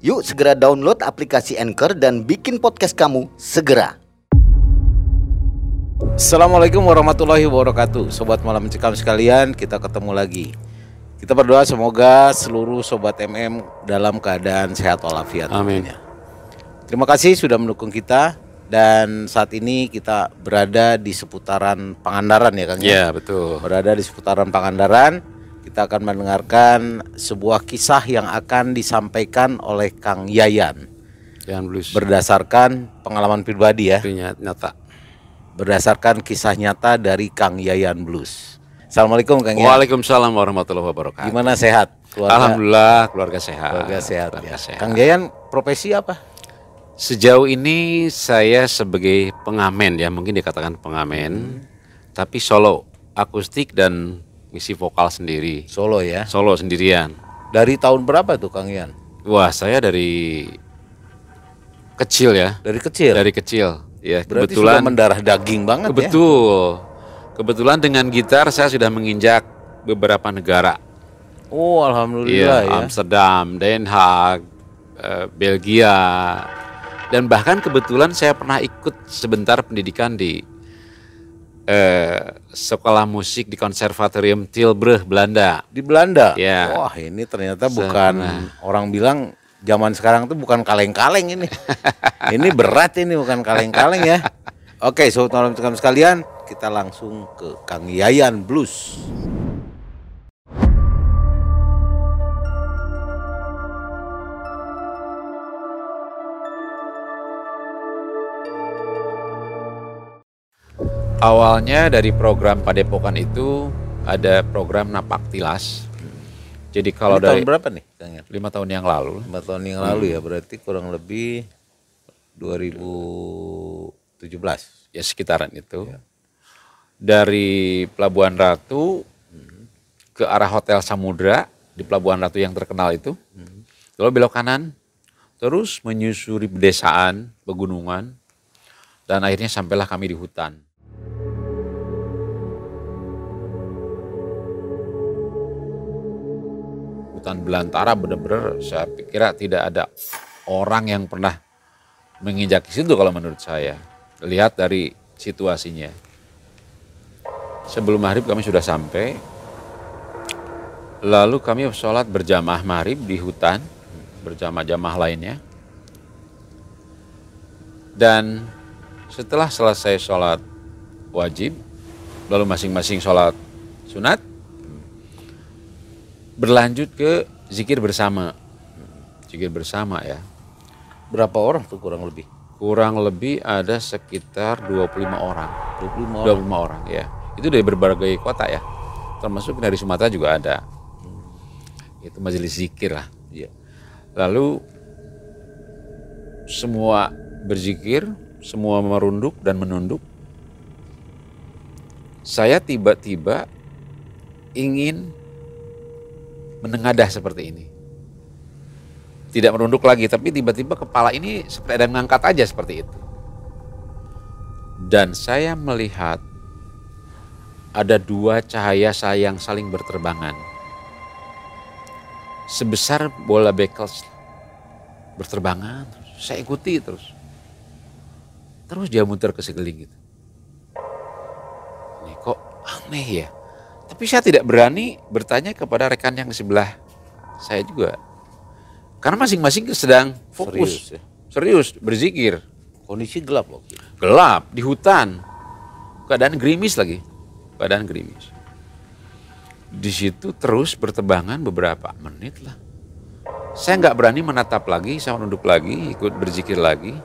Yuk segera download aplikasi Anchor dan bikin podcast kamu segera. Assalamualaikum warahmatullahi wabarakatuh Sobat Malam Mencekam sekalian Kita ketemu lagi Kita berdoa semoga seluruh Sobat MM Dalam keadaan sehat walafiat Amin. Terima kasih sudah mendukung kita Dan saat ini kita berada di seputaran Pangandaran ya Kang Ya betul. Berada di seputaran Pangandaran Kita akan mendengarkan sebuah kisah yang akan disampaikan oleh Kang Yayan Jangan blues. Berdasarkan pengalaman pribadi ya nyata. berdasarkan kisah nyata dari Kang Yayan Blues. Assalamualaikum Kang Yayan. Waalaikumsalam warahmatullahi wabarakatuh. Gimana sehat? Keluarga, Alhamdulillah keluarga sehat. keluarga sehat Keluarga ya. sehat. Kang Yayan profesi apa? Sejauh ini saya sebagai pengamen ya, mungkin dikatakan pengamen, tapi solo, akustik dan misi vokal sendiri. Solo ya. Solo sendirian. Dari tahun berapa tuh Kang Yayan? Wah, saya dari kecil ya. Dari kecil. Dari kecil. Ya, Berarti kebetulan sudah mendarah daging banget ya. Betul. Kebetulan dengan gitar saya sudah menginjak beberapa negara. Oh, alhamdulillah Iya, ya. Amsterdam, Den Haag, eh, Belgia, dan bahkan kebetulan saya pernah ikut sebentar pendidikan di eh, sekolah musik di konservatorium Tilburg, Belanda. Di Belanda. Ya. Wah, ini ternyata bukan pernah. orang bilang zaman sekarang tuh bukan kaleng-kaleng ini. ini berat ini bukan kaleng-kaleng ya. Oke, sobat malam Cekam sekalian, kita langsung ke Kang Yayan Blues. Awalnya dari program Padepokan itu ada program Napak Tilas. Jadi kalau Ini dari tahun berapa nih, lima tahun yang lalu, lima tahun yang lalu ya berarti kurang lebih 2017 ya sekitaran itu. Dari Pelabuhan Ratu ke arah Hotel Samudra di Pelabuhan Ratu yang terkenal itu. Lalu belok kanan, terus menyusuri pedesaan, pegunungan, dan akhirnya sampailah kami di hutan. Hutan belantara benar-benar saya pikir tidak ada orang yang pernah menginjak situ kalau menurut saya. Lihat dari situasinya. Sebelum maghrib kami sudah sampai. Lalu kami sholat berjamaah maghrib di hutan. Berjamaah-jamaah lainnya. Dan setelah selesai sholat wajib. Lalu masing-masing sholat sunat. Berlanjut ke zikir bersama. Zikir bersama ya. berapa orang tuh kurang lebih Kurang lebih ada sekitar 25 orang. 25 orang 25 orang ya. Itu dari berbagai kota ya. Termasuk dari Sumatera juga ada. Itu majelis zikir lah. Iya. Lalu semua berzikir, semua merunduk dan menunduk. Saya tiba-tiba ingin menengadah seperti ini. Tidak merunduk lagi, tapi tiba-tiba kepala ini seperti ada mengangkat aja seperti itu. Dan saya melihat ada dua cahaya saya yang saling berterbangan. Sebesar bola bekel berterbangan, terus saya ikuti terus. Terus dia muter ke sekeliling gitu. Ini kok aneh ya. Tapi saya tidak berani bertanya kepada rekan yang sebelah saya juga. Karena masing-masing sedang fokus. Serius ya? Serius, berzikir. kondisi gelap waktu itu Gelap, di hutan. Keadaan gerimis lagi. Keadaan gerimis. Di situ terus bertebangan beberapa menit lah. Saya nggak berani menatap lagi, saya menunduk lagi, ikut berzikir lagi.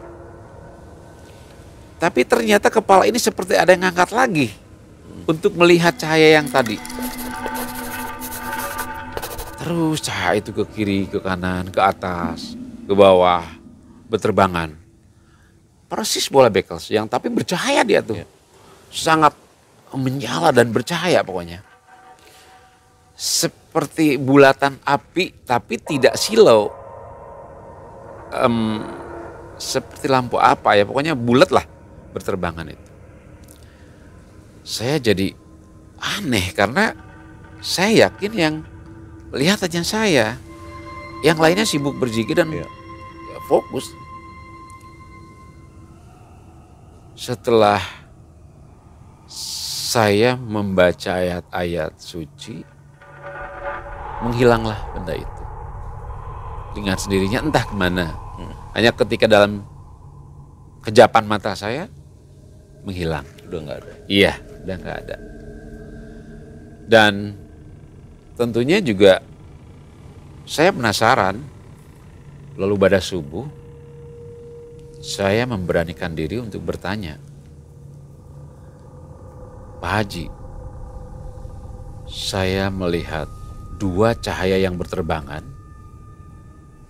Tapi ternyata kepala ini seperti ada yang ngangkat lagi untuk melihat cahaya yang tadi. Terus cahaya itu ke kiri, ke kanan, ke atas, ke bawah. berterbangan. Persis bola Beckles yang tapi bercahaya dia tuh. Sangat menyala dan bercahaya pokoknya. Seperti bulatan api tapi tidak silau. Em, seperti lampu apa ya pokoknya bulat lah berterbangan itu. Saya jadi aneh karena saya yakin yang lihat aja saya. Yang lainnya sibuk berzikir dan Iya. ya, fokus. Setelah saya membaca ayat-ayat suci, menghilanglah benda itu. Dengan sendirinya entah ke mana. Hanya ketika dalam kejapan mata saya, menghilang. Udah nggak ada. Iya, udah nggak ada. Dan tentunya juga saya penasaran. Lalu pada subuh, saya memberanikan diri untuk bertanya. Pak Haji, saya melihat dua cahaya yang berterbangan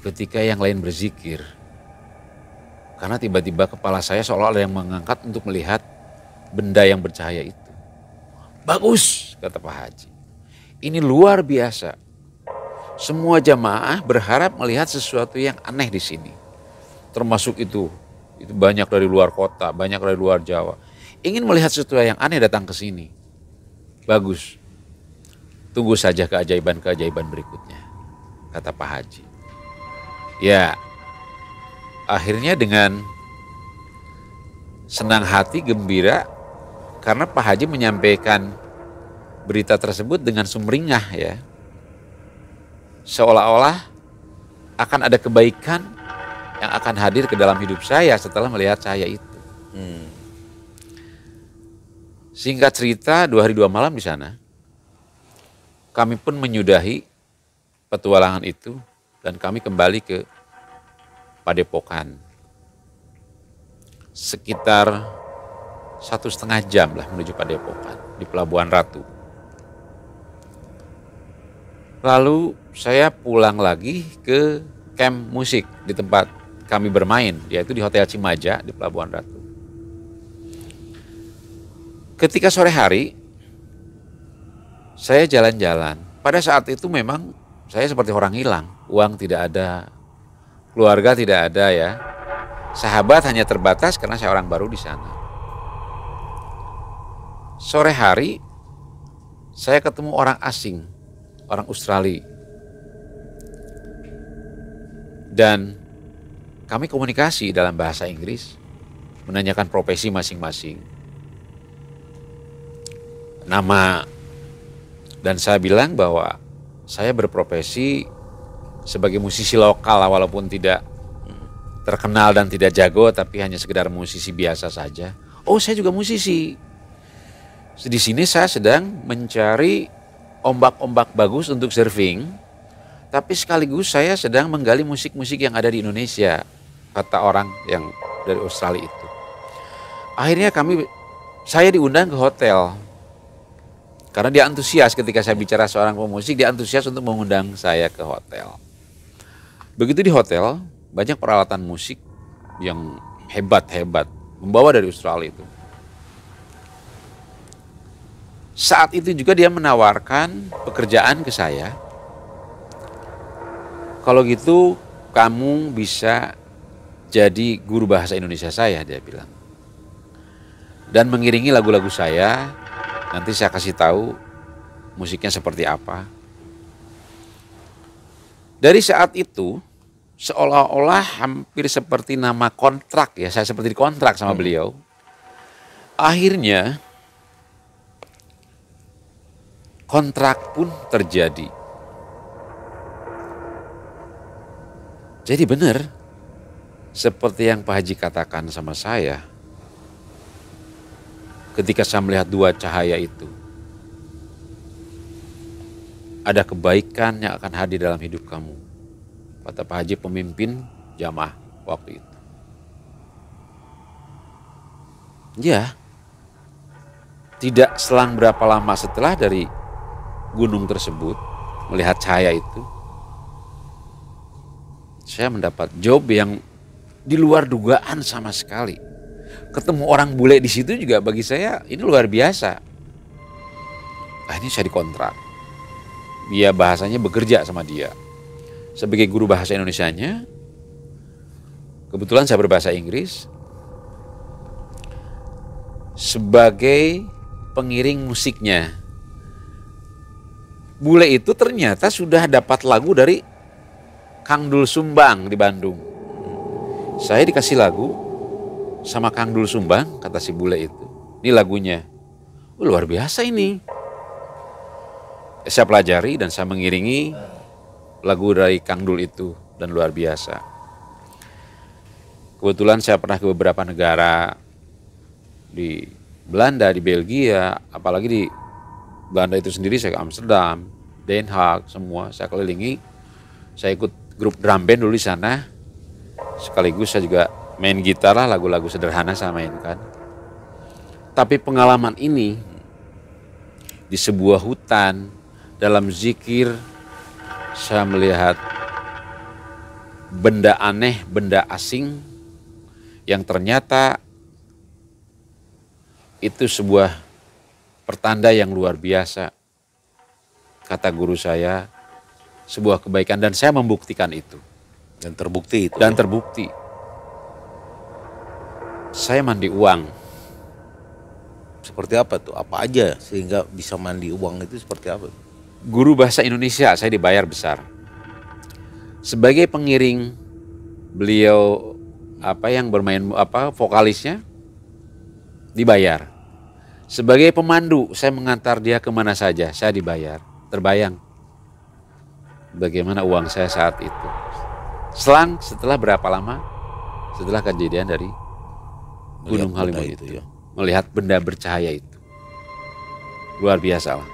ketika yang lain berzikir. Karena tiba-tiba kepala saya seolah ada yang mengangkat untuk melihat benda yang bercahaya itu. Bagus, kata Pak Haji. Ini luar biasa. Semua jamaah berharap melihat sesuatu yang aneh di sini. Termasuk itu, itu banyak dari luar kota, banyak dari luar Jawa. Ingin melihat sesuatu yang aneh datang ke sini. Bagus. Tunggu saja keajaiban-keajaiban berikutnya, kata Pak Haji. Ya, akhirnya dengan senang hati, gembira, karena Pak Haji menyampaikan berita tersebut dengan sumringah ya. Seolah-olah akan ada kebaikan yang akan hadir ke dalam hidup saya setelah melihat saya itu. Hmm. Singkat cerita, dua hari dua malam di sana, kami pun menyudahi petualangan itu dan kami kembali ke Padepokan. Sekitar satu setengah jam lah menuju Padepokan di Pelabuhan Ratu. Lalu saya pulang lagi ke camp musik di tempat kami bermain, yaitu di Hotel Cimaja di Pelabuhan Ratu. Ketika sore hari, saya jalan-jalan. Pada saat itu memang saya seperti orang hilang. Uang tidak ada, keluarga tidak ada ya. Sahabat hanya terbatas karena saya orang baru di sana. Sore hari, saya ketemu orang asing, orang Australia. Dan kami komunikasi dalam bahasa Inggris, menanyakan profesi masing-masing nama dan saya bilang bahwa saya berprofesi sebagai musisi lokal walaupun tidak terkenal dan tidak jago tapi hanya sekedar musisi biasa saja. Oh, saya juga musisi. Di sini saya sedang mencari ombak-ombak bagus untuk surfing. Tapi sekaligus saya sedang menggali musik-musik yang ada di Indonesia, kata orang yang dari Australia itu. Akhirnya kami saya diundang ke hotel karena dia antusias ketika saya bicara seorang pemusik, dia antusias untuk mengundang saya ke hotel. Begitu di hotel, banyak peralatan musik yang hebat-hebat, membawa dari Australia itu. Saat itu juga dia menawarkan pekerjaan ke saya. Kalau gitu kamu bisa jadi guru bahasa Indonesia saya, dia bilang. Dan mengiringi lagu-lagu saya Nanti saya kasih tahu musiknya seperti apa. Dari saat itu seolah-olah hampir seperti nama kontrak ya, saya seperti dikontrak sama beliau. Akhirnya kontrak pun terjadi. Jadi benar seperti yang Pak Haji katakan sama saya, ketika saya melihat dua cahaya itu. Ada kebaikan yang akan hadir dalam hidup kamu. Kata Pak Haji pemimpin jamaah waktu itu. Ya, tidak selang berapa lama setelah dari gunung tersebut melihat cahaya itu, saya mendapat job yang di luar dugaan sama sekali. Ketemu orang bule di situ juga bagi saya ini luar biasa. Akhirnya saya dikontrak. Dia bahasanya bekerja sama dia. Sebagai guru bahasa Indonesianya, kebetulan saya berbahasa Inggris. Sebagai pengiring musiknya. Bule itu ternyata sudah dapat lagu dari Kang Dul Sumbang di Bandung. Saya dikasih lagu sama Kang Dul Sumbang, kata si bule itu. Ini lagunya. Oh, luar biasa ini. Saya pelajari dan saya mengiringi lagu dari Kang Dul itu dan luar biasa. Kebetulan saya pernah ke beberapa negara di Belanda, di Belgia, apalagi di Belanda itu sendiri saya ke Amsterdam, Den Haag, semua saya kelilingi. Saya ikut grup drum band dulu di sana. Sekaligus saya juga main gitar lah lagu-lagu sederhana saya mainkan. Tapi pengalaman ini di sebuah hutan dalam zikir saya melihat benda aneh, benda asing yang ternyata itu sebuah pertanda yang luar biasa. Kata guru saya, sebuah kebaikan dan saya membuktikan itu. Dan terbukti itu. Dan terbukti. Saya mandi uang. Seperti apa tuh? Apa aja sehingga bisa mandi uang itu seperti apa? Guru bahasa Indonesia saya dibayar besar. Sebagai pengiring beliau apa yang bermain apa vokalisnya dibayar. Sebagai pemandu, saya mengantar dia ke mana saja, saya dibayar. Terbayang bagaimana uang saya saat itu. Selang setelah berapa lama? Setelah kejadian dari Gunung Halimun itu, itu, ya. melihat benda bercahaya itu. Luar biasa lah.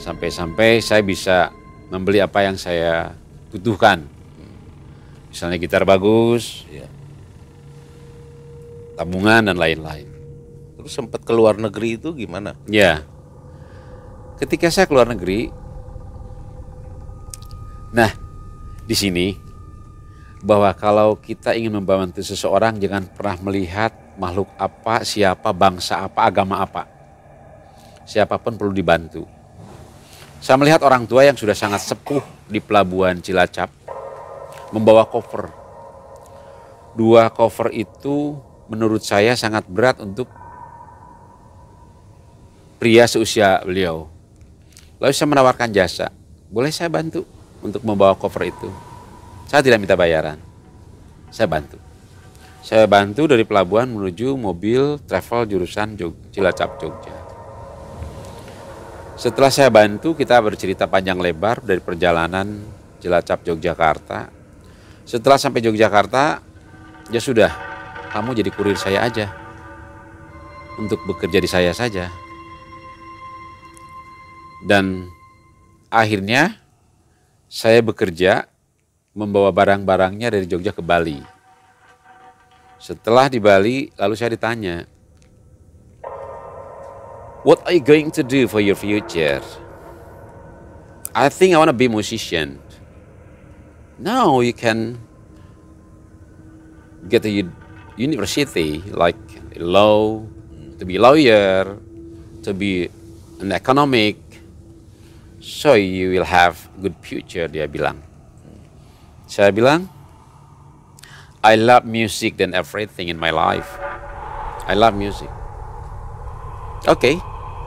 Sampai-sampai saya bisa membeli apa yang saya butuhkan. Misalnya gitar bagus, Iya. tabungan dan lain-lain. Terus sempat ke luar negeri itu gimana? Ya. Ketika saya keluar negeri, nah di sini bahwa kalau kita ingin membantu seseorang jangan pernah melihat makhluk apa, siapa, bangsa apa, agama apa. Siapa pun perlu dibantu. Saya melihat orang tua yang sudah sangat sepuh di pelabuhan Cilacap membawa koper. Dua koper itu menurut saya sangat berat untuk pria seusia beliau. Lalu saya menawarkan jasa, boleh saya bantu untuk membawa koper itu. Saya tidak minta bayaran, saya bantu. Saya bantu dari pelabuhan menuju mobil travel jurusan Jog, Cilacap Jogja. Setelah saya bantu, kita bercerita panjang lebar dari perjalanan Cilacap Yogyakarta. Setelah sampai Yogyakarta, ya sudah, kamu jadi kurir saya aja. Untuk bekerja di saya saja. Dan akhirnya saya bekerja membawa barang-barangnya dari Jogja ke Bali. Setelah di Bali, lalu saya ditanya, What are you going to do for your future? I think I want to be musician. No, you can get a university like law, to be lawyer, to be an economic, so you will have good future, dia bilang. Saya bilang, I love music than everything in my life. I love music. Okay,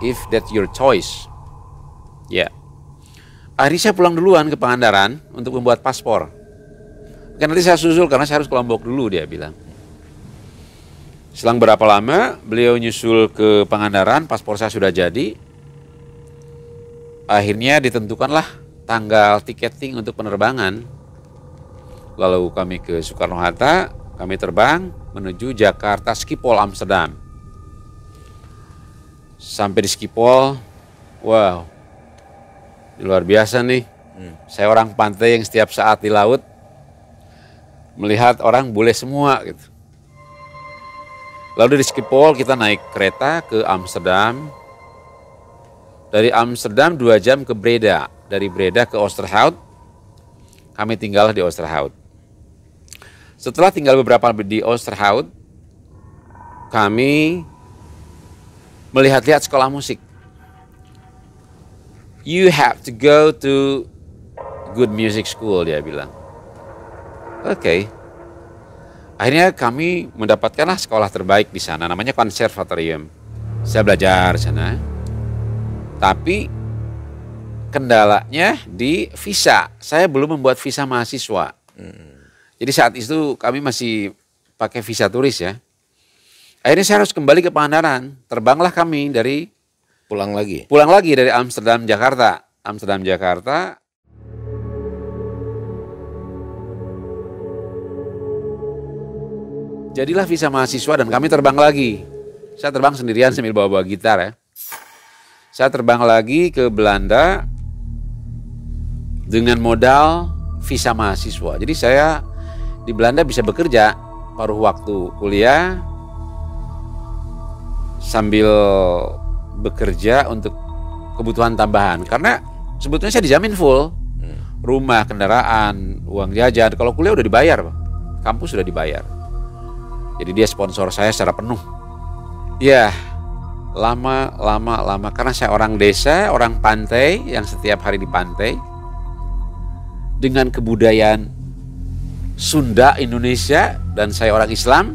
if that's your choice. Ya. Akhirnya saya pulang duluan ke Pangandaran untuk membuat paspor. Kan nanti saya susul karena saya harus ke Lombok dulu dia bilang. Selang berapa lama beliau nyusul ke Pangandaran, paspor saya sudah jadi. Akhirnya ditentukanlah tanggal tiketing untuk penerbangan. Lalu kami ke Soekarno Hatta, kami terbang menuju Jakarta Schiphol Amsterdam. Sampai di Schiphol, wow, luar biasa nih. Saya orang pantai yang setiap saat di laut melihat orang bule semua gitu. Lalu di Schiphol kita naik kereta ke Amsterdam. Dari Amsterdam dua jam ke Breda. Dari Breda ke Oosterhout. Kami tinggal di Oosterhout. Setelah tinggal beberapa di Oosterhout, kami melihat-lihat sekolah musik. You have to go to good music school, dia bilang. Oke. Okay. Akhirnya kami mendapatkanlah sekolah terbaik di sana, namanya konservatorium. Saya belajar sana. Tapi kendalanya di visa. Saya belum membuat visa mahasiswa. Jadi saat itu kami masih pakai visa turis ya. Akhirnya saya harus kembali ke Pangandaran. Terbanglah kami dari Pulang lagi. pulang lagi dari Amsterdam Jakarta. Amsterdam Jakarta. Jadilah visa mahasiswa dan kami terbang lagi. Saya terbang sendirian sambil bawa-bawa gitar ya. Saya terbang lagi ke Belanda dengan modal visa mahasiswa. Jadi saya di Belanda bisa bekerja paruh waktu kuliah sambil bekerja untuk kebutuhan tambahan. Karena sebetulnya saya dijamin full. Rumah kendaraan uang jajan. Kalau kuliah udah dibayar kampus sudah dibayar. Jadi dia sponsor saya secara penuh. Ya lama lama lama karena saya orang desa orang pantai yang setiap hari di pantai dengan kebudayaan Sunda Indonesia dan saya orang Islam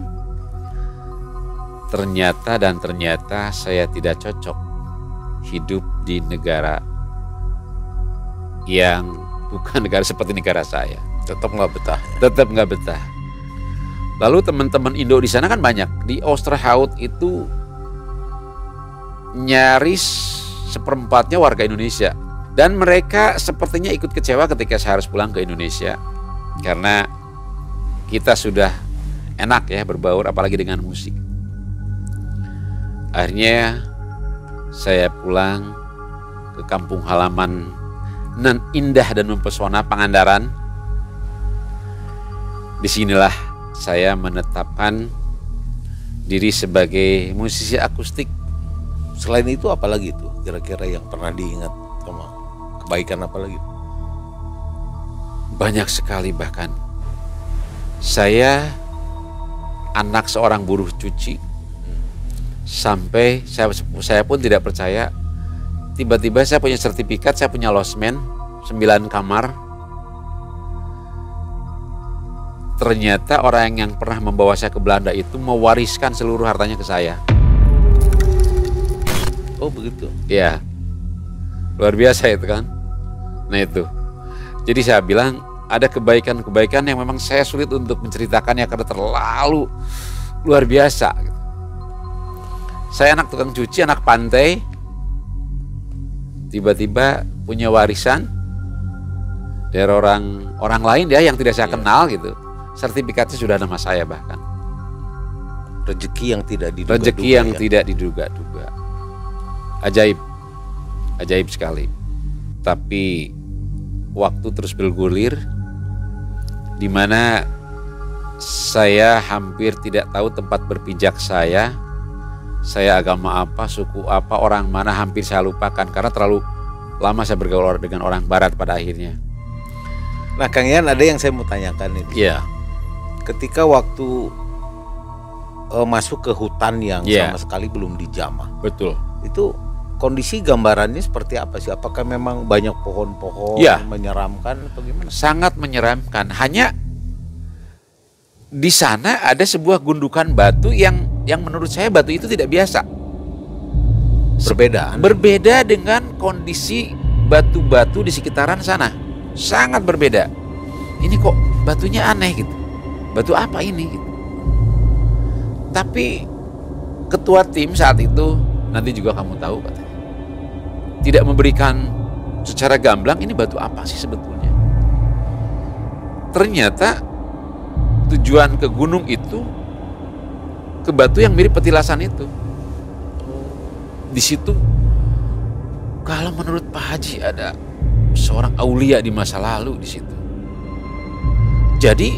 ternyata dan ternyata saya tidak cocok hidup di negara yang bukan negara seperti negara saya. Tetap nggak betah. Tetap nggak betah. Lalu teman-teman Indo di sana kan banyak. Di Oosterhout itu nyaris seperempatnya warga Indonesia. Dan mereka sepertinya ikut kecewa ketika saya harus pulang ke Indonesia. Karena kita sudah enak ya berbaur apalagi dengan musik. Akhirnya saya pulang ke kampung halaman nan indah dan mempesona Pangandaran. Di sinilah saya menetapkan diri sebagai musisi akustik. Selain itu apa lagi tuh kira-kira yang pernah diingat sama kebaikan apa lagi? Banyak sekali bahkan. Saya anak seorang buruh cuci. Sampai saya, saya pun tidak percaya. Tiba-tiba saya punya sertifikat, saya punya losmen, 9 kamar. Ternyata orang yang pernah membawa saya ke Belanda itu mewariskan seluruh hartanya ke saya. Oh begitu. Ya, luar biasa itu kan. Nah itu. Jadi saya bilang ada kebaikan-kebaikan yang memang saya sulit untuk menceritakannya karena terlalu luar biasa. gitu. Saya anak tukang cuci, anak pantai, tiba-tiba punya warisan dari orang orang lain ya yang tidak saya Iya. kenal gitu. Sertifikatnya sudah nama saya bahkan. Rezeki yang tidak diduga Rezeki yang ya. tidak diduga-duga. Ajaib. Ajaib sekali. Tapi waktu terus bergulir di mana saya hampir tidak tahu tempat berpijak saya. Saya agama apa, suku apa, orang mana hampir saya lupakan karena terlalu lama saya bergaul dengan orang barat pada akhirnya. Nah Kang Ian ada yang saya mau tanyakan ini. Iya. Ketika waktu eh, masuk ke hutan yang Iya. sama sekali belum dijamah, Betul. itu kondisi gambarannya seperti apa sih? Apakah memang banyak pohon-pohon Iya. menyeramkan atau gimana? sangat menyeramkan. Hanya di sana ada sebuah gundukan batu yang yang menurut saya batu itu tidak biasa. Berbeda. Berbeda dengan kondisi batu-batu di sekitaran sana. Sangat berbeda. Ini kok batunya aneh gitu. Batu apa ini gitu. Tapi ketua tim saat itu nanti juga kamu tahu katanya. Tidak memberikan secara gamblang ini batu apa sih sebetulnya. Ternyata tujuan ke gunung itu ke batu yang mirip petilasan itu. Di situ kalau menurut Pak Haji ada seorang aulia di masa lalu di situ. Jadi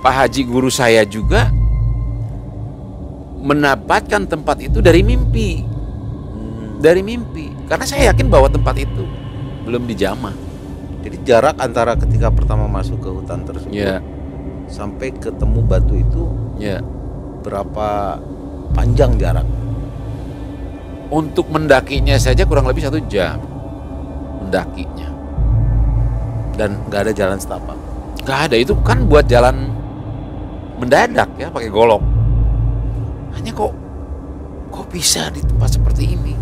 Pak Haji guru saya juga mendapatkan tempat itu dari mimpi. Dari mimpi. Karena saya yakin bahwa tempat itu belum dijamah. Jadi jarak antara ketika pertama masuk ke hutan tersebut Ya. sampai ketemu batu itu Ya. berapa panjang jarak? Untuk mendakinya saja kurang lebih satu jam. Mendakinya. Dan nggak ada jalan setapak. Gak ada itu kan buat jalan mendadak ya pakai golok. Hanya kok kok bisa di tempat seperti ini?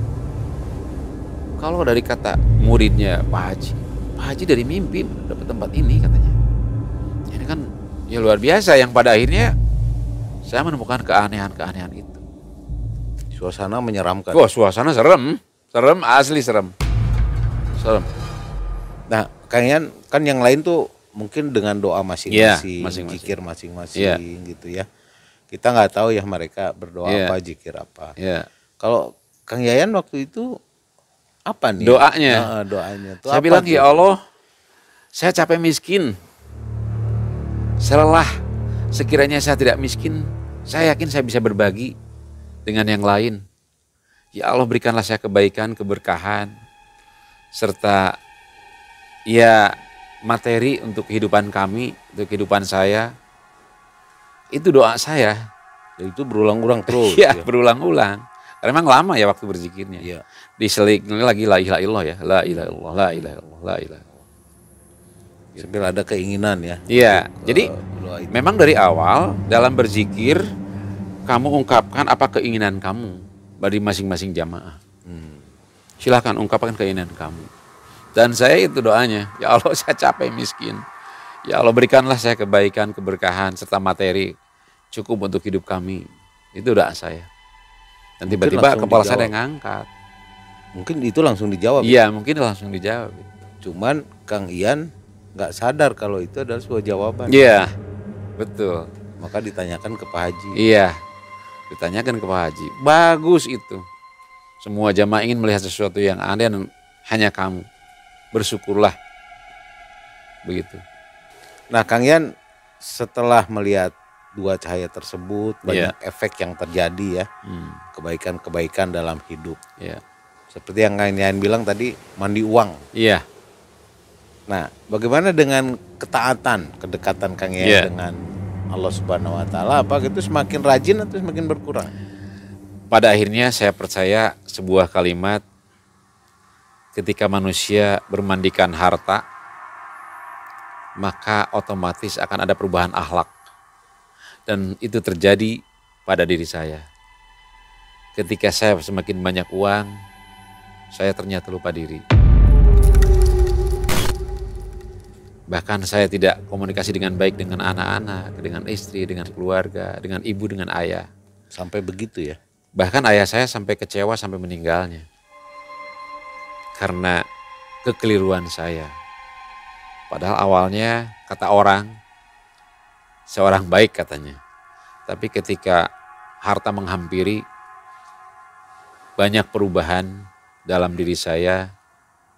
Kalau dari kata muridnya Pak Haji, Pak Haji dari mimpi dapat tempat ini katanya. Ini kan ya luar biasa yang pada akhirnya saya menemukan keanehan-keanehan itu. Suasana menyeramkan. Wah suasana serem, serem asli serem, serem. Nah, Kang Yan, kan yang lain tuh mungkin dengan doa masing-masing, Iya, masing-masing. zikir masing-masing Iya. gitu ya. Kita nggak tahu ya mereka berdoa Iya. apa, zikir apa. Ya. Kalau Kang Yayan waktu itu apa nih? Doanya? Nah, doanya tuh Saya apa bilang tuh? ya Allah, saya capek miskin. Saya lelah. Sekiranya saya tidak miskin, saya yakin saya bisa berbagi dengan yang lain. Ya Allah berikanlah saya kebaikan, keberkahan, serta ya materi untuk kehidupan kami, untuk kehidupan saya. Itu doa saya. Ya, itu berulang-ulang terus. ya ya. berulang-ulang. Karena memang lama ya waktu berzikirnya. Iya. Diselik lagi la ilaha illallah ya. La ilaha illallah, la ilaha illallah, la ilaha illallah. Sambil ada keinginan ya. Iya, jadi eh, itu. memang dari awal dalam berzikir kamu ungkapkan apa keinginan kamu dari masing-masing jamaah. Hmm. Silahkan ungkapkan keinginan kamu. Dan saya itu doanya, ya Allah saya capek miskin. Ya Allah berikanlah saya kebaikan, keberkahan serta materi cukup untuk hidup kami. Itu doa saya. Dan tiba-tiba kepala saya dijawab. yang ngangkat. Mungkin itu langsung dijawab. Iya, mungkin langsung dijawab. Cuman Kang Ian nggak sadar kalau itu adalah sebuah jawaban. Iya, betul. Maka ditanyakan ke Pak Haji. Iya, ditanyakan ke Pak Haji. Bagus itu. Semua jamaah ingin melihat sesuatu yang aneh dan hanya kamu. Bersyukurlah. Begitu. Nah, Kang Ian setelah melihat dua cahaya tersebut, banyak Iya. efek yang terjadi ya, Hmm, kebaikan-kebaikan dalam hidup. iya. Seperti yang Kang Ian bilang tadi, mandi uang. Iya. Nah, bagaimana dengan ketaatan, kedekatan Kang Ian Iya. dengan Allah Subhanahu wa taala? Apa itu semakin rajin atau semakin berkurang? Pada akhirnya saya percaya sebuah kalimat ketika manusia bermandikan harta maka otomatis akan ada perubahan akhlak. Dan itu terjadi pada diri saya. Ketika saya semakin banyak uang, saya ternyata lupa diri. Bahkan saya tidak komunikasi dengan baik dengan anak-anak, dengan istri, dengan keluarga, dengan ibu, dengan ayah. Sampai begitu ya. Bahkan ayah saya sampai kecewa sampai meninggalnya. Karena kekeliruan saya. Padahal awalnya kata orang, seorang baik katanya. Tapi ketika harta menghampiri, banyak perubahan dalam diri saya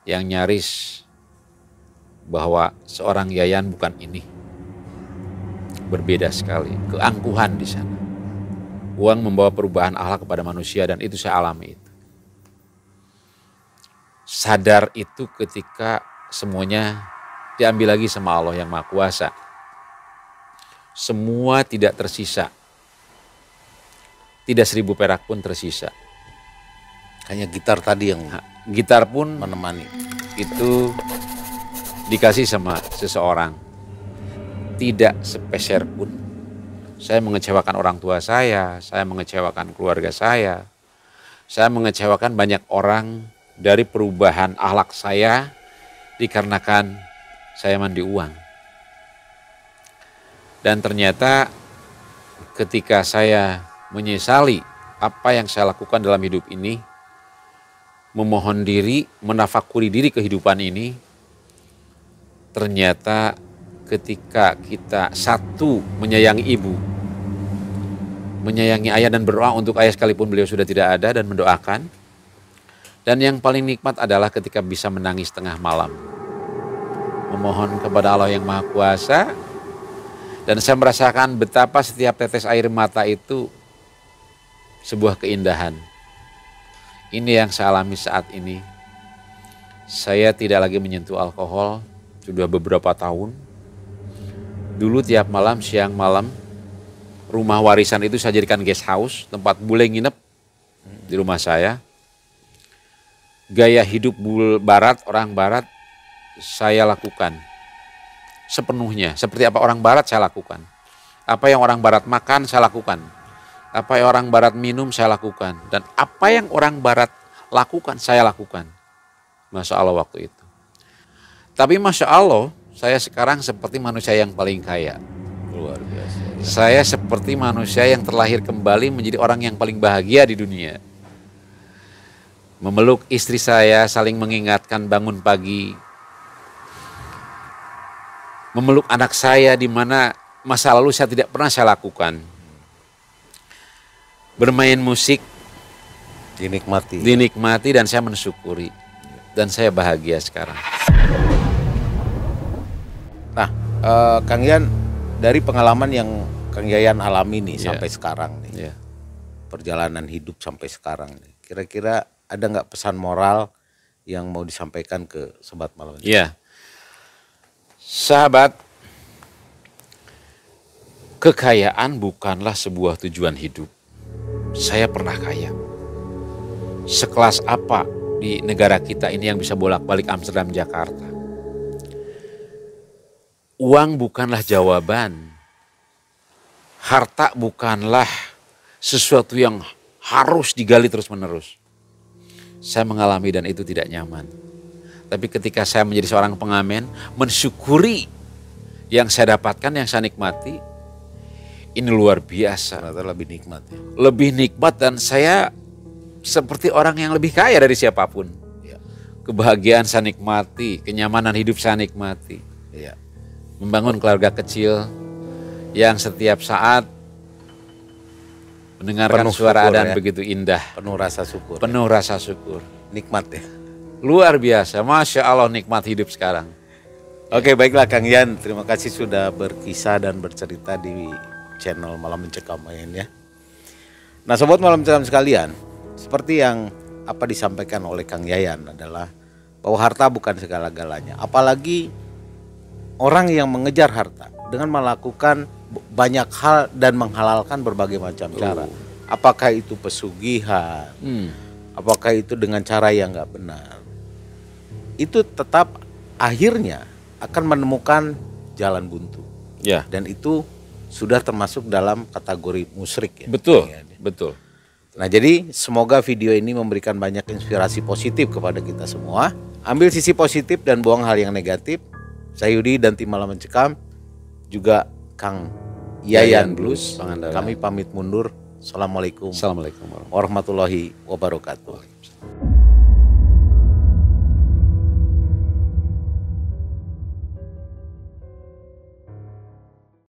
yang nyaris bahwa seorang Yayan bukan ini. Berbeda sekali, keangkuhan di sana. Uang membawa perubahan akhlak kepada manusia dan itu saya alami itu. Sadar itu ketika semuanya diambil lagi sama Allah yang Maha Kuasa. Semua tidak tersisa. Tidak seribu perak pun tersisa. Hanya gitar tadi yang Gitar pun menemani. itu dikasih sama seseorang. Tidak sepeser pun. Saya mengecewakan orang tua saya, saya mengecewakan keluarga saya, saya mengecewakan banyak orang dari perubahan akhlak saya dikarenakan saya mandi uang. Dan ternyata ketika saya menyesali apa yang saya lakukan dalam hidup ini, memohon diri, menafakuri diri kehidupan ini, ternyata ketika kita satu menyayangi ibu, menyayangi ayah dan berdoa untuk ayah sekalipun beliau sudah tidak ada dan mendoakan. Dan yang paling nikmat adalah ketika bisa menangis tengah malam. Memohon kepada Allah yang Maha Kuasa. Dan saya merasakan betapa setiap tetes air mata itu sebuah keindahan. Ini yang saya alami saat ini. Saya tidak lagi menyentuh alkohol sudah beberapa tahun. Dulu tiap malam, siang malam, rumah warisan itu saya jadikan guest house, tempat bule nginep di rumah saya. Gaya hidup bul barat, orang barat, saya lakukan sepenuhnya. Seperti apa orang barat saya lakukan. Apa yang orang barat makan saya lakukan. Apa yang orang barat minum saya lakukan. Dan apa yang orang barat lakukan saya lakukan. Masya Allah waktu itu. Tapi Masya Allah saya sekarang seperti manusia yang paling kaya. Luar biasa. Saya seperti manusia yang terlahir kembali menjadi orang yang paling bahagia di dunia. Memeluk istri saya, saling mengingatkan bangun pagi. Memeluk anak saya di mana masa lalu saya tidak pernah saya lakukan. Bermain musik Dinikmati. dinikmati dan saya mensyukuri. Dan saya bahagia sekarang. Nah, eh, Kang Yan dari pengalaman yang Kang Yayan alami nih Iya. sampai sekarang nih, Ya. perjalanan hidup sampai sekarang nih, kira-kira ada nggak pesan moral yang mau disampaikan ke sobat malam? ini? Ya. Sahabat, kekayaan bukanlah sebuah tujuan hidup. Saya pernah kaya. Sekelas apa di negara kita ini yang bisa bolak-balik Amsterdam Jakarta? Uang bukanlah jawaban. Harta bukanlah sesuatu yang harus digali terus-menerus. Saya mengalami dan itu tidak nyaman. Tapi ketika saya menjadi seorang pengamen, mensyukuri yang saya dapatkan, yang saya nikmati, ini luar biasa. Ternyata lebih nikmat ya. Lebih nikmat dan saya seperti orang yang lebih kaya dari siapa pun. Iya. Kebahagiaan saya nikmati, kenyamanan hidup saya nikmati. Iya. Membangun keluarga kecil yang setiap saat mendengarkan Penuh suara syukur adan ya. begitu indah. Penuh rasa syukur. Penuh rasa syukur. Nikmat ya. Luar biasa, Masya Allah nikmat hidup sekarang. Oke baiklah Kang Yan, terima kasih sudah berkisah dan bercerita di channel Malam Mencekam ya. Nah sobat Malam Mencekam sekalian, seperti yang apa disampaikan oleh Kang Yayan adalah bahwa harta bukan segala-galanya. Apalagi orang yang mengejar harta dengan melakukan banyak hal dan menghalalkan berbagai macam cara. Apakah itu pesugihan, Hmm. apakah itu dengan cara yang nggak benar itu tetap akhirnya akan menemukan jalan buntu Ya, dan itu sudah termasuk dalam kategori musyrik ya. betul, Ya. betul. Nah jadi semoga video ini memberikan banyak inspirasi positif kepada kita semua. Ambil sisi positif dan buang hal yang negatif. Saya Yudi dan tim Malam Mencekam juga Kang Yayan Yayan Blues. Blues. Kami pamit mundur. Assalamualaikum Assalamualaikum warahmatullahi warahmatullahi wabarakatuh.